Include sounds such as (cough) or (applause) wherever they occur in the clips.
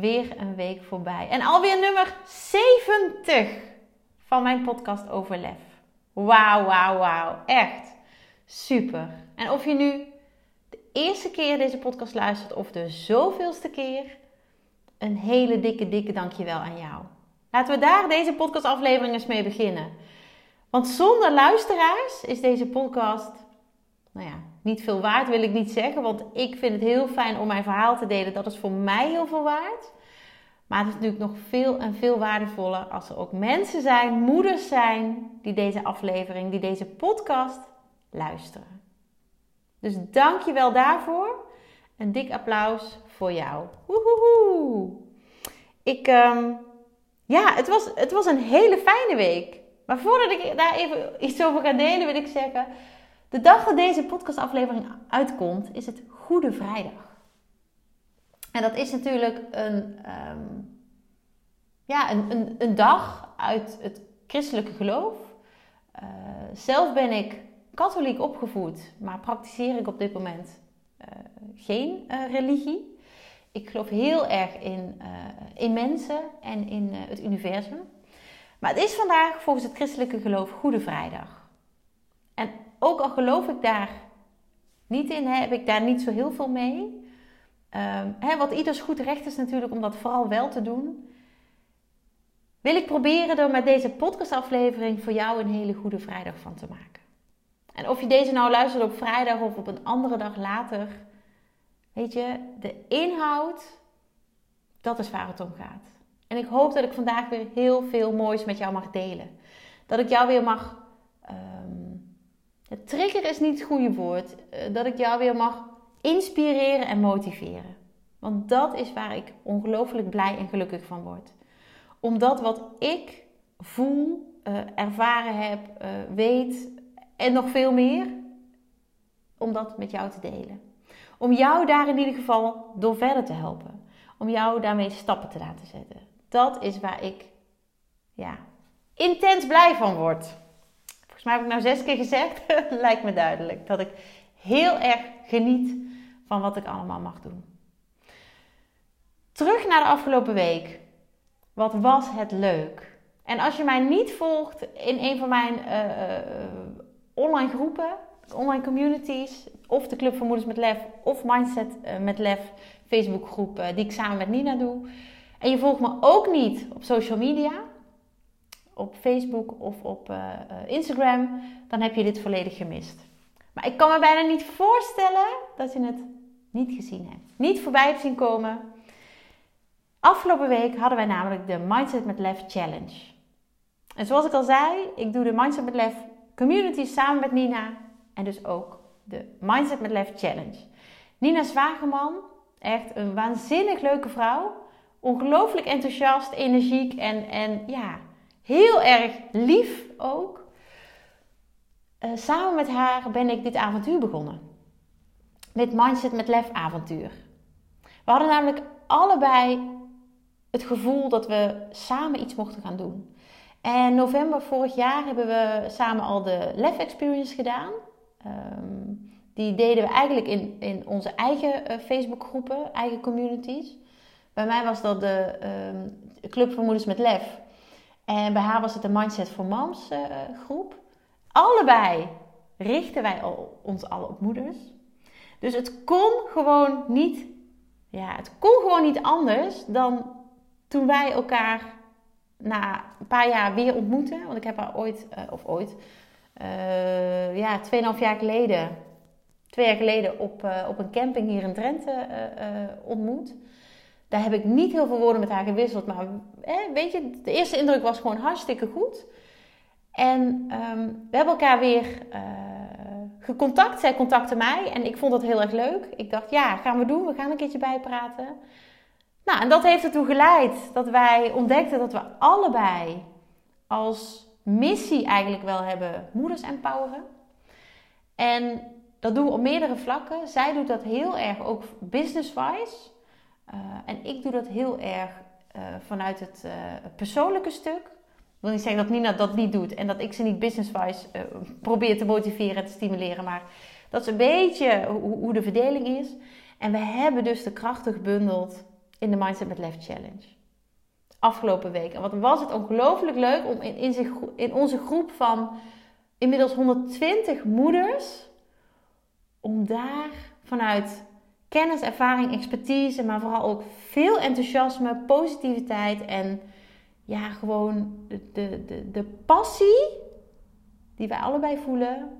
Weer een week voorbij. En alweer nummer 70 van mijn podcast over lef. Wauw, wauw, wauw. Echt super. En of je nu de eerste keer deze podcast luistert of de zoveelste keer, een hele dikke, dikke dankjewel aan jou. Laten we daar deze podcastaflevering eens mee beginnen. Want zonder luisteraars is deze podcast, nou ja, niet veel waard wil ik niet zeggen. Want ik vind het heel fijn om mijn verhaal te delen. Dat is voor mij heel veel waard. Maar het is natuurlijk nog veel en veel waardevoller als er ook mensen zijn, moeders zijn, die deze aflevering, die deze podcast luisteren. Dus dank je wel daarvoor. Een dik applaus voor jou. Woehoehoe. Ik, um, ja, het was, het was een hele fijne week. Maar voordat ik daar even iets over ga delen, wil ik zeggen: de dag dat deze podcastaflevering uitkomt, is het Goede Vrijdag. En dat is natuurlijk een, um, ja, een, een, dag uit het christelijke geloof. Uh, zelf ben ik katholiek opgevoed, maar praktiseer ik op dit moment uh, geen uh, religie. Ik geloof heel erg in, in mensen en in het universum. Maar het is vandaag volgens het christelijke geloof Goede Vrijdag. En ook al geloof ik daar niet in, heb ik daar niet zo heel veel mee. Um, hè, wat ieders goed recht is natuurlijk om dat vooral wel te doen. Wil ik proberen er met deze podcastaflevering voor jou een hele goede vrijdag van te maken. En of je deze nou luistert op vrijdag of op een andere dag later. Weet je, de inhoud, dat is waar het om gaat. En ik hoop dat ik vandaag weer heel veel moois met jou mag delen. Dat ik jou weer mag het trigger is niet het goede woord. Eh, dat ik jou weer mag inspireren en motiveren. Want dat is waar ik ongelooflijk blij en gelukkig van word. Omdat wat ik voel, uh, ervaren heb, uh, weet en nog veel meer, om dat met jou te delen. Om jou daar in ieder geval door verder te helpen. Om jou daarmee stappen te laten zetten. Dat is waar ik ja, intens blij van word maar heb ik nou zes keer gezegd. (laughs) Lijkt me duidelijk. Dat ik heel erg geniet van wat ik allemaal mag doen. Terug naar de afgelopen week. Wat was het leuk? En als je mij niet volgt in een van mijn uh, online groepen, online communities, of de Club van Moeders met Lef, of Mindset uh, met Lef Facebookgroep die ik samen met Nina doe. En je volgt me ook niet op social media, op Facebook of op uh, Instagram, dan heb je dit volledig gemist. Maar ik kan me bijna niet voorstellen dat je het niet gezien hebt. Niet voorbij hebt zien komen. Afgelopen week hadden wij namelijk de Mindset met Lef Challenge. En zoals ik al zei, ik doe de Mindset met Lef Community samen met Nina. En dus ook de Mindset met Lef Challenge. Nina Zwageman, echt een waanzinnig leuke vrouw. Ongelooflijk enthousiast, energiek en, en ja, Heel erg lief ook. Uh, samen met haar ben ik dit avontuur begonnen. Dit Mindset met Lef avontuur. We hadden namelijk allebei het gevoel dat we samen iets mochten gaan doen. En november vorig jaar hebben we samen al de Lef Experience gedaan. Um, die deden we eigenlijk in, in onze eigen uh, Facebookgroepen, eigen communities. Bij mij was dat de um, Club voor Moeders met Lef. En bij haar was het de Mindset for Moms uh, groep. Allebei richten wij ons al op moeders. Dus het kon gewoon niet, ja, het kon gewoon niet anders dan toen wij elkaar na een paar jaar weer ontmoeten. Want ik heb haar ooit, uh, of ooit, uh, ja, 2,5 jaar geleden, twee jaar geleden op, op een camping hier in Drenthe ontmoet. Daar heb ik niet heel veel woorden met haar gewisseld. Maar weet je, de eerste indruk was gewoon hartstikke goed. En um, we hebben elkaar weer uh, gecontact. Zij contacte mij en ik vond dat heel erg leuk. Ik dacht, ja, gaan we doen. We gaan een keertje bijpraten. Nou, en dat heeft ertoe geleid dat wij ontdekten dat we allebei als missie eigenlijk wel hebben moeders empoweren. En dat doen we op meerdere vlakken. Zij doet dat heel erg ook business-wise. Uh, en ik doe dat heel erg uh, vanuit het uh, persoonlijke stuk. Ik wil niet zeggen dat Nina dat niet doet en dat ik ze niet business-wise probeer te motiveren en te stimuleren. Maar dat is een beetje hoe, de verdeling is. En we hebben dus de krachten gebundeld in de Mindset met Left Challenge. Afgelopen week. En wat was het ongelooflijk leuk om in, in onze groep van inmiddels 120 moeders, om daar vanuit kennis, ervaring, expertise, maar vooral ook veel enthousiasme, positiviteit en ja, gewoon de, de, de, passie die wij allebei voelen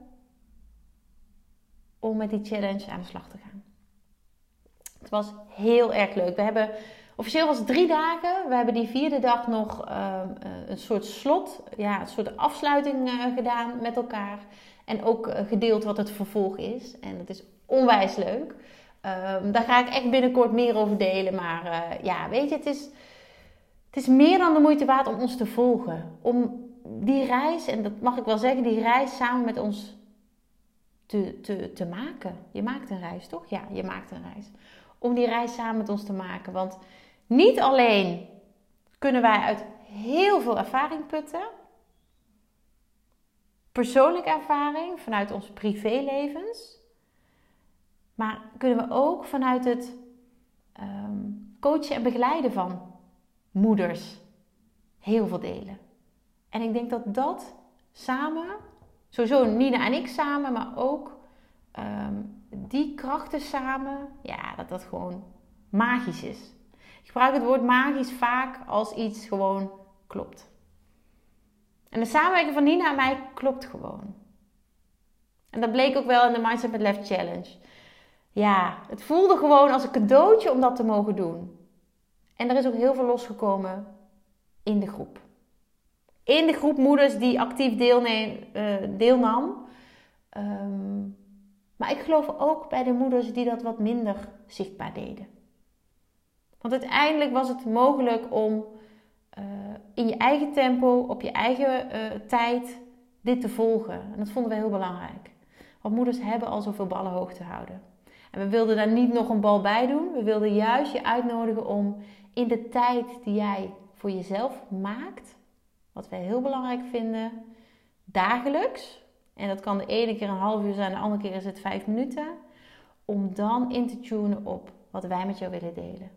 om met die challenge aan de slag te gaan. Het was heel erg leuk. We hebben, officieel was het drie dagen. We hebben die vierde dag nog ehm, eh, een soort slot, ja, een soort afsluiting uh, gedaan met elkaar. En ook uh, gedeeld wat het vervolg is. En dat is onwijs leuk. Um, daar ga ik echt binnenkort meer over delen. Maar ja, weet je, het is, het is meer dan de moeite waard om ons te volgen. Om die reis, en dat mag ik wel zeggen, die reis samen met ons te, te, te maken. Je maakt een reis, toch? Ja, je maakt een reis om die reis samen met ons te maken. Want niet alleen kunnen wij uit heel veel ervaring putten, persoonlijke ervaring vanuit onze privélevens, maar kunnen we ook vanuit het um, coachen en begeleiden van moeders heel veel delen. En ik denk dat dat samen, sowieso Nina en ik samen, maar ook ehm, die krachten samen, ja, dat dat gewoon magisch is. Ik gebruik het woord magisch vaak als iets gewoon klopt. En de samenwerking van Nina en mij klopt gewoon. En dat bleek ook wel in de Mindset met Left Challenge. Ja, het voelde gewoon als een cadeautje om dat te mogen doen. En er is ook heel veel losgekomen in de groep. In de groep moeders die actief deelneem, uh, deelnam. Um, maar ik geloof ook bij de moeders die dat wat minder zichtbaar deden. Want uiteindelijk was het mogelijk om uh, in je eigen tempo, op je eigen uh, tijd, dit te volgen. En dat vonden we heel belangrijk. Want moeders hebben al zoveel ballen hoog te houden. En we wilden daar niet nog een bal bij doen. We wilden juist je uitnodigen om in de tijd die jij voor jezelf maakt, wat wij heel belangrijk vinden, dagelijks, en dat kan de ene keer een half uur zijn, de andere keer is het vijf minuten. Om dan in te tunen op wat wij met jou willen delen.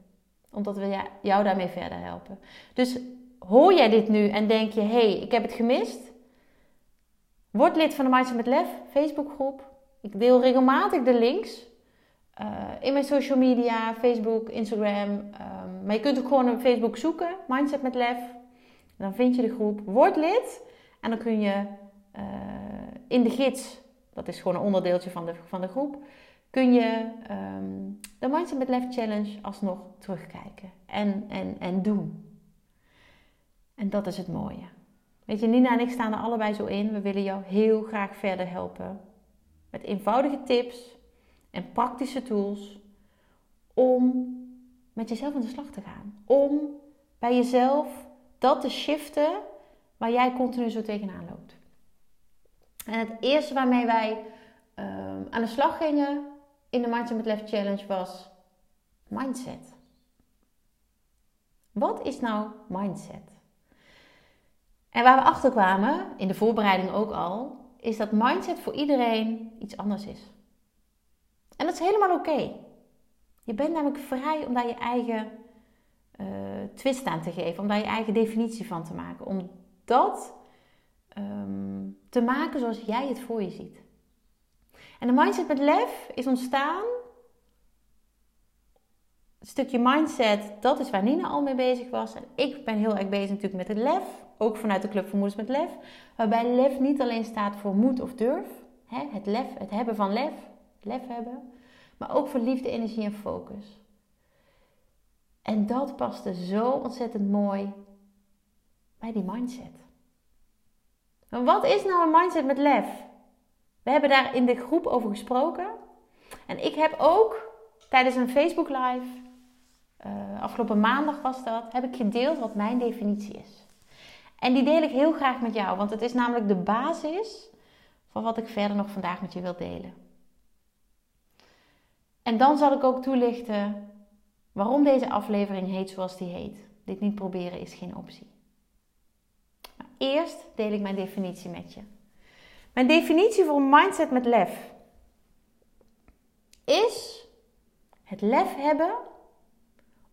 Omdat we jou daarmee verder helpen. Dus hoor jij dit nu en denk je, hé, hey, ik heb het gemist? Word lid van de Mindset met Lef Facebookgroep. Ik deel regelmatig de links. Uh, in mijn social media, Facebook, Instagram. Um, maar je kunt ook gewoon op Facebook zoeken, Mindset met Lef. Dan vind je de groep. Word lid en dan kun je uh, in de gids, dat is gewoon een onderdeeltje van de, van de groep, kun je um, de Mindset met Lef Challenge alsnog terugkijken en, en, en doen. En dat is het mooie. Weet je, Nina en ik staan er allebei zo in. We willen jou heel graag verder helpen. Met eenvoudige tips en praktische tools om met jezelf aan de slag te gaan. Om bij jezelf dat te shiften waar jij continu zo tegenaan loopt. En het eerste waarmee wij ehm, aan de slag gingen in de Mindset with Left Challenge was mindset. Wat is nou mindset? En waar we achter kwamen, in de voorbereiding ook al, is dat mindset voor iedereen iets anders is. En dat is helemaal oké. Je bent namelijk vrij om daar je eigen uh, twist aan te geven, om daar je eigen definitie van te maken. Om dat Ehm, te maken zoals jij het voor je ziet. En de mindset met lef is ontstaan. Een stukje mindset, dat is waar Nina al mee bezig was. En ik ben heel erg bezig natuurlijk met het lef. Ook vanuit de Club voor Moeders met Lef. Waarbij lef niet alleen staat voor moed of durf. Hè, het lef, het hebben van lef. Lef hebben. Maar ook voor liefde, energie en focus. En dat paste zo ontzettend mooi bij die mindset. Maar wat is nou een mindset met lef? We hebben daar in de groep over gesproken. En ik heb ook tijdens een Facebook live uh, afgelopen maandag was dat, heb ik gedeeld wat mijn definitie is. En die deel ik heel graag met jou, want het is namelijk de basis van wat ik verder nog vandaag met je wil delen. En dan zal ik ook toelichten waarom deze aflevering heet zoals die heet. Dit niet proberen is geen optie. Eerst deel ik mijn definitie met je. Mijn definitie voor een mindset met lef is het lef hebben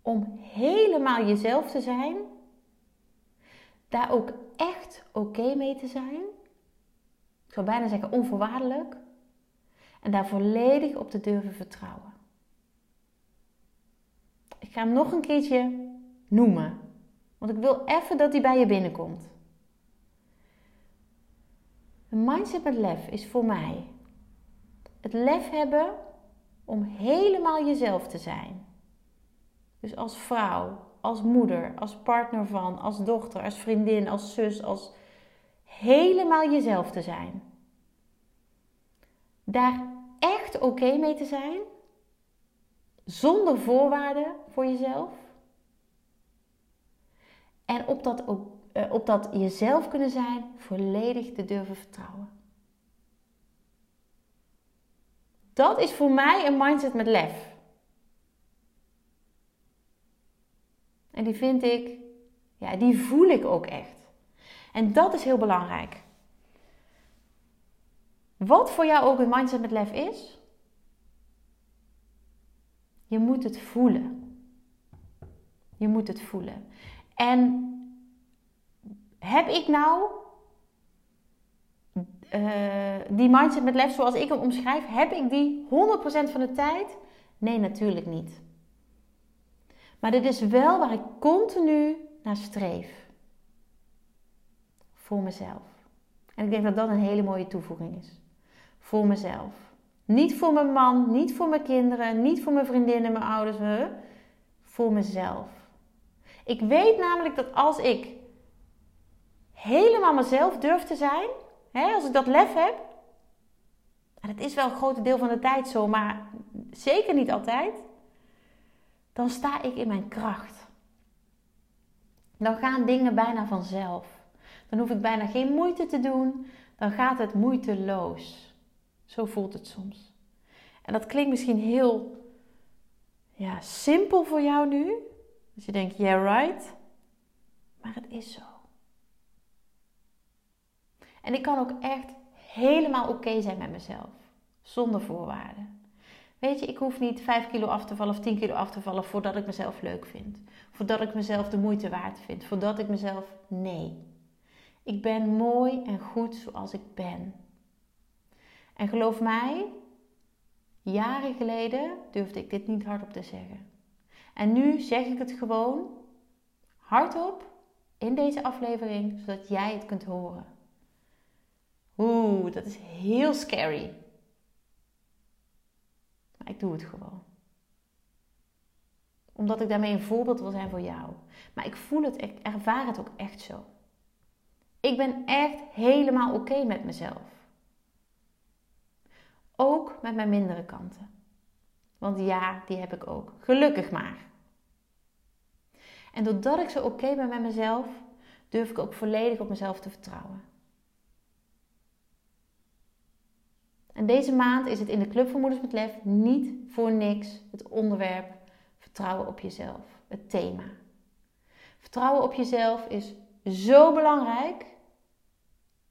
om helemaal jezelf te zijn, daar ook echt oké mee te zijn. Ik zou bijna zeggen onvoorwaardelijk. En daar volledig op te durven vertrouwen. Ik ga hem nog een keertje noemen. Want ik wil even dat hij bij je binnenkomt. Een mindset met lef is voor mij het lef hebben om helemaal jezelf te zijn. Dus als vrouw, als moeder, als partner van, als dochter, als vriendin, als zus, als helemaal jezelf te zijn. Daar echt oké mee te zijn, zonder voorwaarden voor jezelf. En op dat, eh, op dat jezelf kunnen zijn, volledig te durven vertrouwen. Dat is voor mij een mindset met lef. En die vind ik, ja, die voel ik ook echt. En dat is heel belangrijk. Wat voor jou ook een mindset met lef is, je moet het voelen. Je moet het voelen. En heb ik nou uh, die mindset met lef zoals ik hem omschrijf, heb ik die 100% van de tijd? Nee, natuurlijk niet. Maar dit is wel waar ik continu naar streef. Voor mezelf. En ik denk dat dat een hele mooie toevoeging is. Voor mezelf. Niet voor mijn man, niet voor mijn kinderen, niet voor mijn vriendinnen, mijn ouders. Voor mezelf. Ik weet namelijk dat als ik helemaal mezelf durf te zijn, hè, als ik dat lef heb, en het is wel een groot deel van de tijd zo, maar zeker niet altijd, dan sta ik in mijn kracht. Dan gaan dingen bijna vanzelf. Dan hoef ik bijna geen moeite te doen. Dan gaat het moeiteloos. Zo voelt het soms. En dat klinkt misschien heel ja, simpel voor jou nu. Dus je denkt, yeah right. Maar het is zo. En ik kan ook echt helemaal oké zijn met mezelf. Zonder voorwaarden. Weet je, ik hoef niet 5 kilo af te vallen of 10 kilo af te vallen voordat ik mezelf leuk vind. Voordat ik mezelf de moeite waard vind. Voordat ik mezelf. Nee. Ik ben mooi en goed zoals ik ben. En geloof mij, jaren geleden durfde ik dit niet hardop te zeggen. En nu zeg ik het gewoon hardop in deze aflevering, zodat jij het kunt horen. Oeh, dat is heel scary. Maar ik doe het gewoon. Omdat ik daarmee een voorbeeld wil zijn voor jou. Maar ik voel het, ik ervaar het ook echt zo. Ik ben echt helemaal oké met mezelf. Ook met mijn mindere kanten. Want ja, die heb ik ook. Gelukkig maar. En doordat ik zo oké ben met mezelf, durf ik ook volledig op mezelf te vertrouwen. En deze maand is het in de Club van Moeders met Lef niet voor niks het onderwerp vertrouwen op jezelf. Het thema. Vertrouwen op jezelf is zo belangrijk,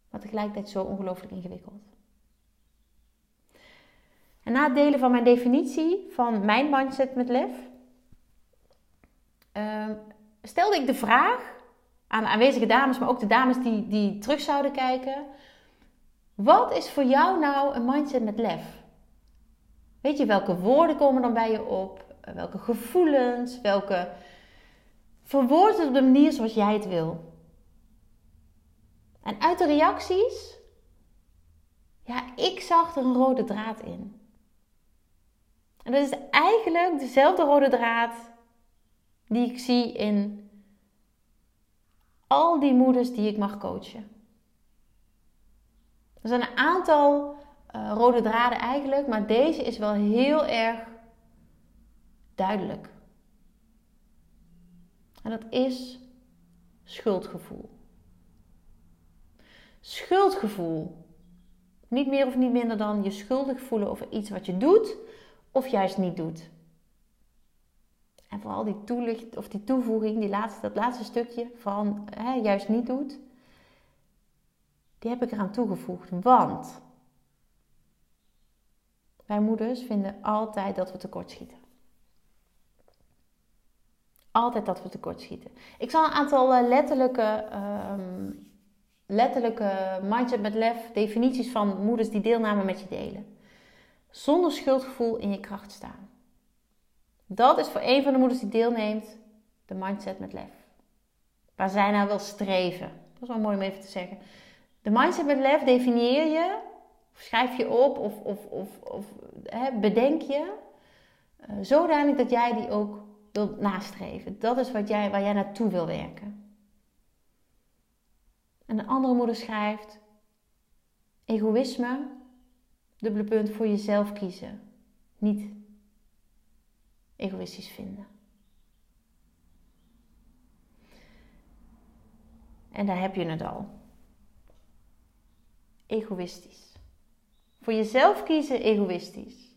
maar tegelijkertijd zo ongelooflijk ingewikkeld. En na delen van mijn definitie van mijn mindset met lef, ehm, stelde ik de vraag aan de aanwezige dames, maar ook de dames die, die terug zouden kijken. Wat is voor jou nou een mindset met lef? Weet je, welke woorden komen dan bij je op? Welke gevoelens? Welke verwoord het op de manier zoals jij het wil? En uit de reacties, ja, ik zag er een rode draad in. En dat is eigenlijk dezelfde rode draad die ik zie in al die moeders die ik mag coachen. Er zijn een aantal uh, rode draden eigenlijk, maar deze is wel heel erg duidelijk. En dat is schuldgevoel. Schuldgevoel. Niet meer of niet minder dan je schuldig voelen over iets wat je doet of juist niet doet. En vooral die toelicht of die toevoeging, die laatste, dat laatste stukje, van hè, juist niet doet, die heb ik eraan toegevoegd. Want wij moeders vinden altijd dat we tekortschieten. Altijd dat we tekortschieten. Ik zal een aantal eh, letterlijke, um, letterlijke mindset met lef definities van moeders die deelnamen met je delen. Zonder schuldgevoel in je kracht staan. Dat is voor een van de moeders die deelneemt de mindset met lef. Waar zij nou wil streven. Dat is wel mooi om even te zeggen. De mindset met lef definieer je, of schrijf je op, of, of, of, of hè, bedenk je, uh, zodanig dat jij die ook wilt nastreven. Dat is wat jij, waar jij naartoe wil werken. En de andere moeder schrijft, egoïsme, dubbele punt, voor jezelf kiezen. Niet egoïstisch vinden. En daar heb je het al. Egoïstisch. Voor jezelf kiezen, egoïstisch.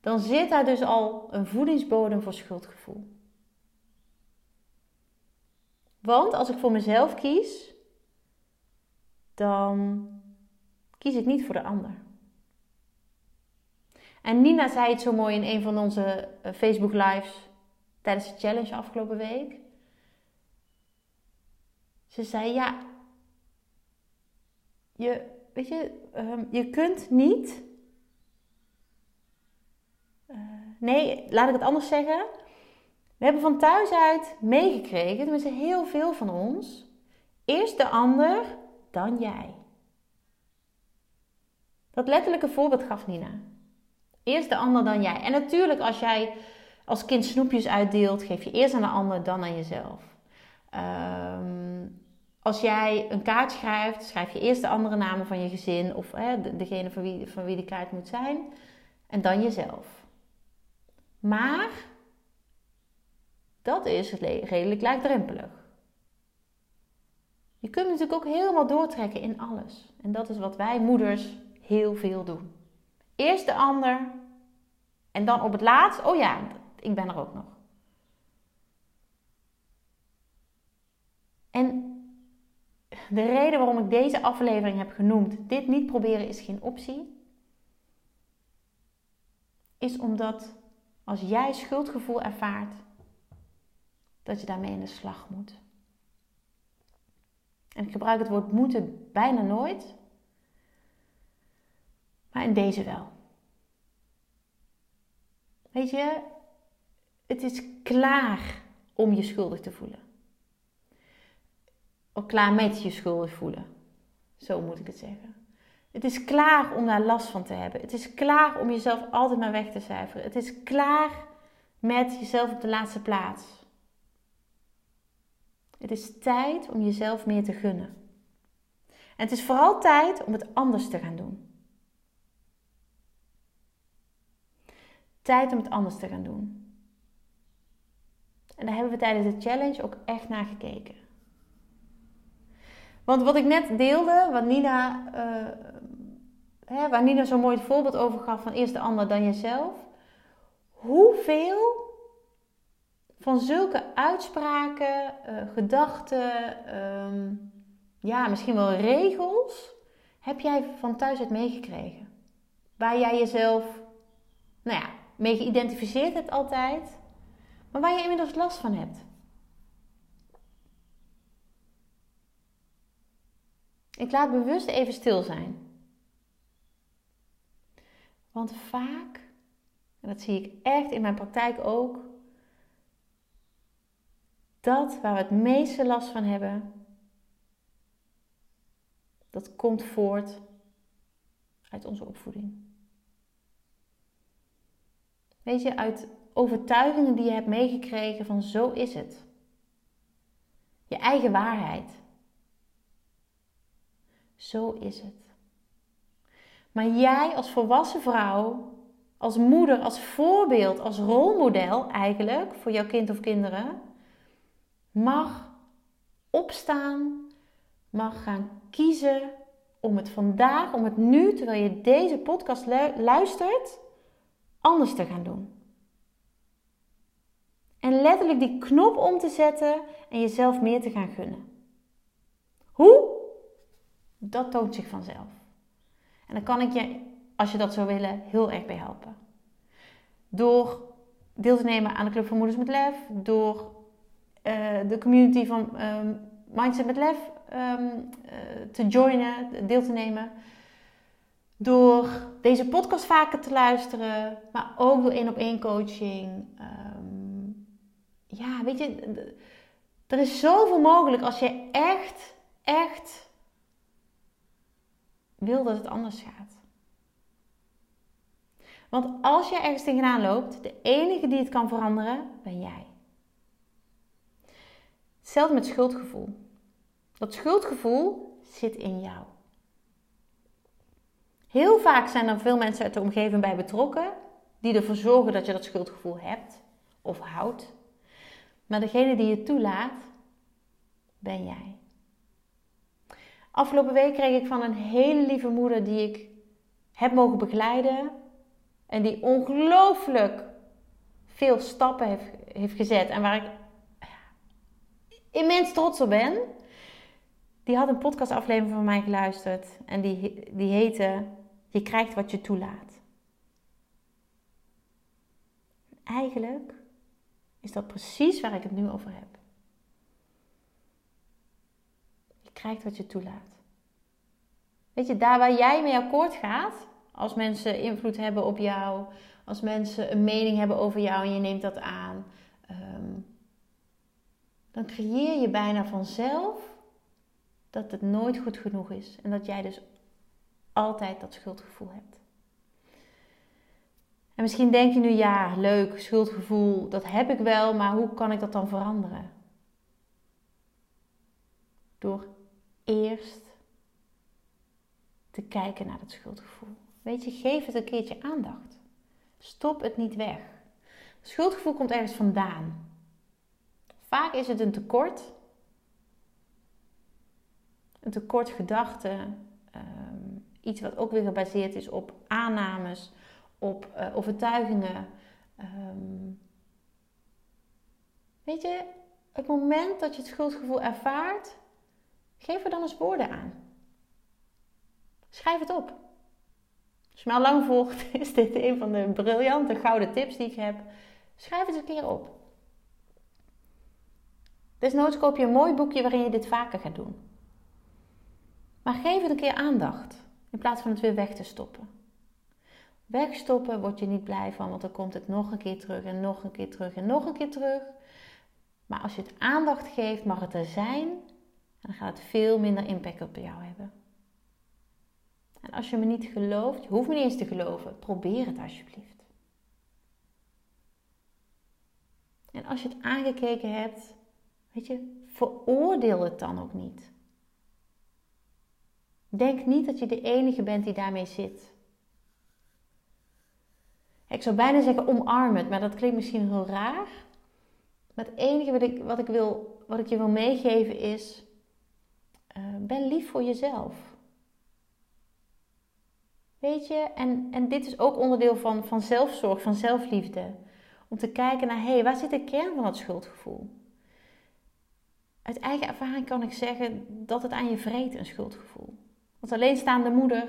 Dan zit daar dus al een voedingsbodem voor schuldgevoel. Want als ik voor mezelf kies, dan kies ik niet voor de ander. En Nina zei het zo mooi in een van onze eh, Facebook lives tijdens de challenge afgelopen week. Ze zei ja, je, weet je, ehm, je kunt niet. Uh, nee, laat ik het anders zeggen. We hebben van thuis uit meegekregen, tenminste heel veel van ons, eerst de ander, dan jij. Dat letterlijke voorbeeld gaf Nina. Eerst de ander, dan jij. En natuurlijk, als jij als kind snoepjes uitdeelt, geef je eerst aan de ander, dan aan jezelf. Ehm, als jij een kaart schrijft, schrijf je eerst de andere namen van je gezin of hè, degene van wie, van wie de kaart moet zijn, en dan jezelf. Maar dat is redelijk laagdrempelig. Je kunt natuurlijk ook helemaal doortrekken in alles. En dat is wat wij moeders heel veel doen. Eerst de ander en dan op het laatst, oh ja, ik ben er ook nog. En de reden waarom ik deze aflevering heb genoemd, dit niet proberen is geen optie, is omdat als jij schuldgevoel ervaart, dat je daarmee in de slag moet. En ik gebruik het woord moeten bijna nooit, maar in deze wel. Weet je, het is klaar om je schuldig te voelen. Of klaar met je schuldig voelen. Zo moet ik het zeggen. Het is klaar om daar last van te hebben. Het is klaar om jezelf altijd maar weg te cijferen. Het is klaar met jezelf op de laatste plaats. Het is tijd om jezelf meer te gunnen. En het is vooral tijd om het anders te gaan doen. Tijd om het anders te gaan doen. En daar hebben we tijdens de challenge ook echt naar gekeken. Want wat ik net deelde, wat Nina, uh, hè, waar Nina zo'n mooi voorbeeld over gaf van eerst de ander dan jezelf. Hoeveel van zulke uitspraken, uh, gedachten, ehm, ja, misschien wel regels, heb jij van thuis uit meegekregen? Waar jij jezelf, nou ja, mee geïdentificeerd hebt altijd, maar waar je inmiddels last van hebt. Ik laat bewust even stil zijn. Want vaak, en dat zie ik echt in mijn praktijk ook, dat waar we het meeste last van hebben, dat komt voort uit onze opvoeding. Weet je, uit overtuigingen die je hebt meegekregen van zo is het. Je eigen waarheid. Zo is het. Maar jij als volwassen vrouw, als moeder, als voorbeeld, als rolmodel eigenlijk voor jouw kind of kinderen, mag opstaan, mag gaan kiezen om het vandaag, om het nu, terwijl je deze podcast luistert, anders te gaan doen. En letterlijk die knop om te zetten en jezelf meer te gaan gunnen. Hoe? Dat toont zich vanzelf. En dan kan ik je, als je dat zou willen, heel erg bij helpen. Door deel te nemen aan de Club van Moeders met Lef, door uh, de community van um, Mindset met Lef um, te joinen, deel te nemen. Door deze podcast vaker te luisteren, maar ook door één op één coaching. Um, ja, weet je, er is zoveel mogelijk als je echt, echt wil dat het anders gaat. Want als je ergens tegenaan loopt, de enige die het kan veranderen, ben jij. Hetzelfde met schuldgevoel. Dat schuldgevoel zit in jou. Heel vaak zijn er veel mensen uit de omgeving bij betrokken die ervoor zorgen dat je dat schuldgevoel hebt of houdt. Maar degene die je toelaat, ben jij. Afgelopen week kreeg ik van een hele lieve moeder die ik heb mogen begeleiden en die ongelooflijk veel stappen heeft, heeft gezet en waar ik immens trots op ben. Die had een podcastaflevering van mij geluisterd en die, die heette Je krijgt wat je toelaat. Eigenlijk is dat precies waar ik het nu over heb. Je krijgt wat je toelaat. Weet je, daar waar jij mee akkoord gaat, als mensen invloed hebben op jou, als mensen een mening hebben over jou en je neemt dat aan, ehm, dan creëer je bijna vanzelf dat het nooit goed genoeg is en dat jij dus altijd dat schuldgevoel hebt. En misschien denk je nu, ja, leuk, schuldgevoel, dat heb ik wel, maar hoe kan ik dat dan veranderen? Door eerst te kijken naar dat schuldgevoel. Weet je, geef het een keertje aandacht. Stop het niet weg. Schuldgevoel komt ergens vandaan. Vaak is het een tekort. Een tekort gedachte. Ehm, iets wat ook weer gebaseerd is op aannames, op uh, overtuigingen. Ehm, weet je, het moment dat je het schuldgevoel ervaart, geef er dan eens woorden aan. Schrijf het op. Als je al lang volgt, (laughs) is dit een van de briljante gouden tips die ik heb. Schrijf het een keer op. Desnoods koop je een mooi boekje waarin je dit vaker gaat doen. Maar geef het een keer aandacht in plaats van het weer weg te stoppen. Wegstoppen word je niet blij van, want dan komt het nog een keer terug en nog een keer terug en nog een keer terug. Maar als je het aandacht geeft, mag het er zijn, dan gaat het veel minder impact op jou hebben. En als je me niet gelooft, je hoeft me niet eens te geloven, probeer het alsjeblieft. En als je het aangekeken hebt, weet je, veroordeel het dan ook niet. Denk niet dat je de enige bent die daarmee zit. Ik zou bijna zeggen omarm het, maar dat klinkt misschien heel raar. Maar het enige wat ik, wat ik, wil, wat ik je wil meegeven is: uh, ben lief voor jezelf. Weet je, en, en dit is ook onderdeel van, van zelfzorg, van zelfliefde. Om te kijken naar, hé, hey, waar zit de kern van dat schuldgevoel? Uit eigen ervaring kan ik zeggen dat het aan je vreet, een schuldgevoel. Want alleenstaande moeder,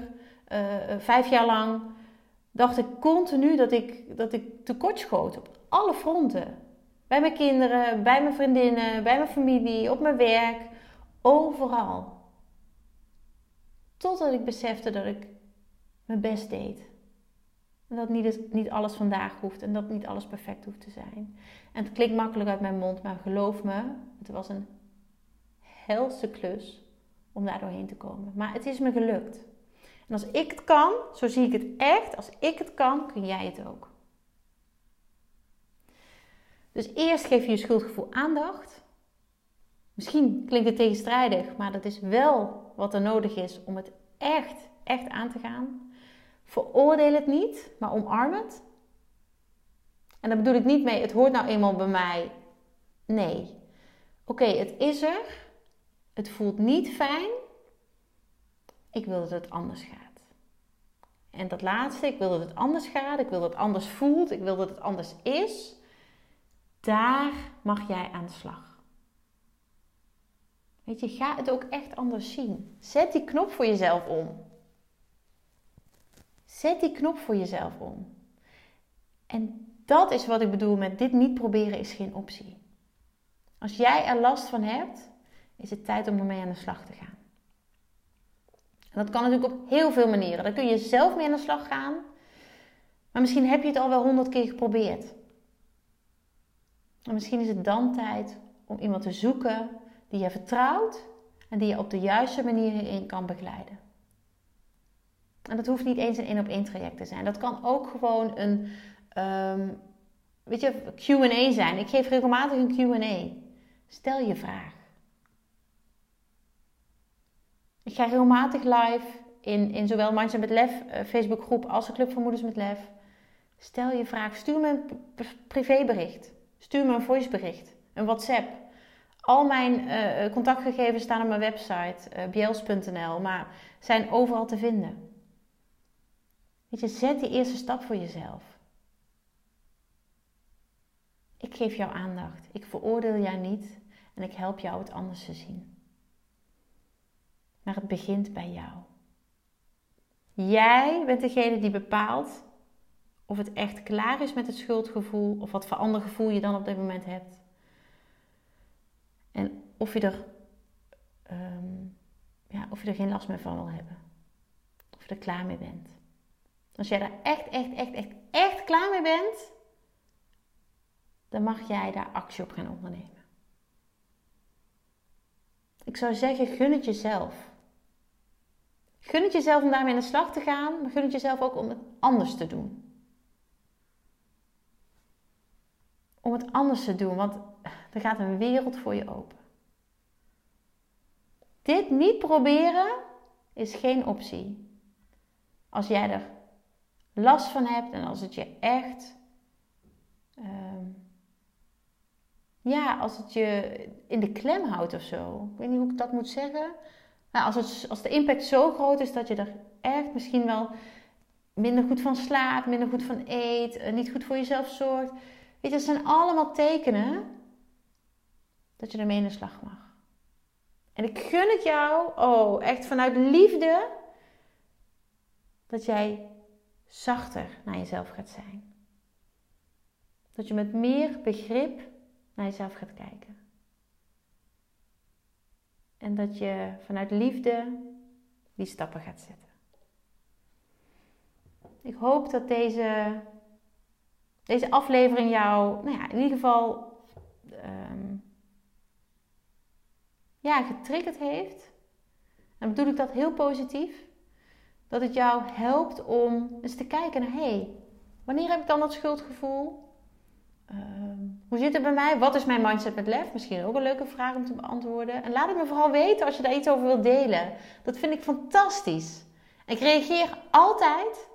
uh, vijf jaar lang, dacht ik continu dat ik, dat ik tekort schoot op alle fronten. Bij mijn kinderen, bij mijn vriendinnen, bij mijn familie, op mijn werk, overal. Totdat ik besefte dat ik mijn best deed. En dat niet, niet alles vandaag hoeft en dat niet alles perfect hoeft te zijn. En het klinkt makkelijk uit mijn mond, maar geloof me, het was een helse klus om daar doorheen te komen. Maar het is me gelukt. En als ik het kan, zo zie ik het echt, als ik het kan, kun jij het ook. Dus eerst geef je je schuldgevoel aandacht. Misschien klinkt het tegenstrijdig, maar dat is wel wat er nodig is om het echt, echt aan te gaan. Veroordeel het niet, maar omarm het. En daar bedoel ik niet mee, het hoort nou eenmaal bij mij. Nee. Oké, het is er. Het voelt niet fijn. Ik wil dat het anders gaat. En dat laatste, ik wil dat het anders gaat. Ik wil dat het anders voelt. Ik wil dat het anders is. Daar mag jij aan de slag. Weet je, ga het ook echt anders zien. Zet die knop voor jezelf om. Zet die knop voor jezelf om. En dat is wat ik bedoel met dit niet proberen is geen optie. Als jij er last van hebt, is het tijd om ermee aan de slag te gaan. En dat kan natuurlijk op heel veel manieren. Dan kun je zelf mee aan de slag gaan. Maar misschien heb je het al wel honderd keer geprobeerd. En misschien is het dan tijd om iemand te zoeken die je vertrouwt en die je op de juiste manier hierin kan begeleiden. En dat hoeft niet eens een één op één traject te zijn. Dat kan ook gewoon een um, weet je, QA zijn. Ik geef regelmatig een QA. Stel je vraag. Ik ga regelmatig live in, in zowel Mindset met Lef uh, Facebookgroep als de Club van Moeders met Lef. Stel je vraag. Stuur me een privébericht. Stuur me een voicebericht. Een WhatsApp. Al mijn uh, contactgegevens staan op mijn website, uh, bjels.nl, maar zijn overal te vinden. Weet je, zet die eerste stap voor jezelf. Ik geef jou aandacht. Ik veroordeel jou niet en ik help jou het anders te zien. Maar het begint bij jou. Jij bent degene die bepaalt of het echt klaar is met het schuldgevoel of wat voor ander gevoel je dan op dit moment hebt. En of je er, ehm, ja, of je er geen last meer van wil hebben. Of je er klaar mee bent. Als jij er echt, echt, echt, echt, echt klaar mee bent, dan mag jij daar actie op gaan ondernemen. Ik zou zeggen, gun het jezelf. Gun het jezelf om daarmee aan de slag te gaan, maar gun het jezelf ook om het anders te doen. Om het anders te doen, want er gaat een wereld voor je open. Dit niet proberen is geen optie. Als jij er last van hebt en als het je echt ehm, ja, als het je in de klem houdt of zo. Ik weet niet hoe ik dat moet zeggen. Nou, als, het, als de impact zo groot is dat je er echt misschien wel minder goed van slaapt, minder goed van eet, eh, niet goed voor jezelf zorgt. Weet je, dat zijn allemaal tekenen dat je ermee in de slag mag. En ik gun het jou, oh, echt vanuit liefde, dat jij zachter naar jezelf gaat zijn. Dat je met meer begrip naar jezelf gaat kijken. En dat je vanuit liefde die stappen gaat zetten. Ik hoop dat deze, deze aflevering jou, nou ja, in ieder geval um, ja, getriggerd heeft. En bedoel ik dat heel positief. Dat het jou helpt om eens te kijken naar, hé, hey, wanneer heb ik dan dat schuldgevoel? Ehm, hoe zit het bij mij? Wat is mijn mindset met lef? Misschien ook een leuke vraag om te beantwoorden. En laat het me vooral weten als je daar iets over wilt delen. Dat vind ik fantastisch. Ik reageer altijd.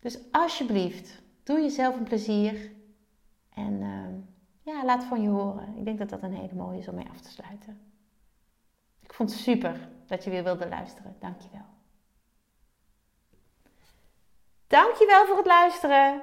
Dus alsjeblieft, doe jezelf een plezier. En uh, ja, laat van je horen. Ik denk dat dat een hele mooie is om mee af te sluiten. Ik vond het super dat je weer wilde luisteren. Dankjewel. Dankjewel voor het luisteren.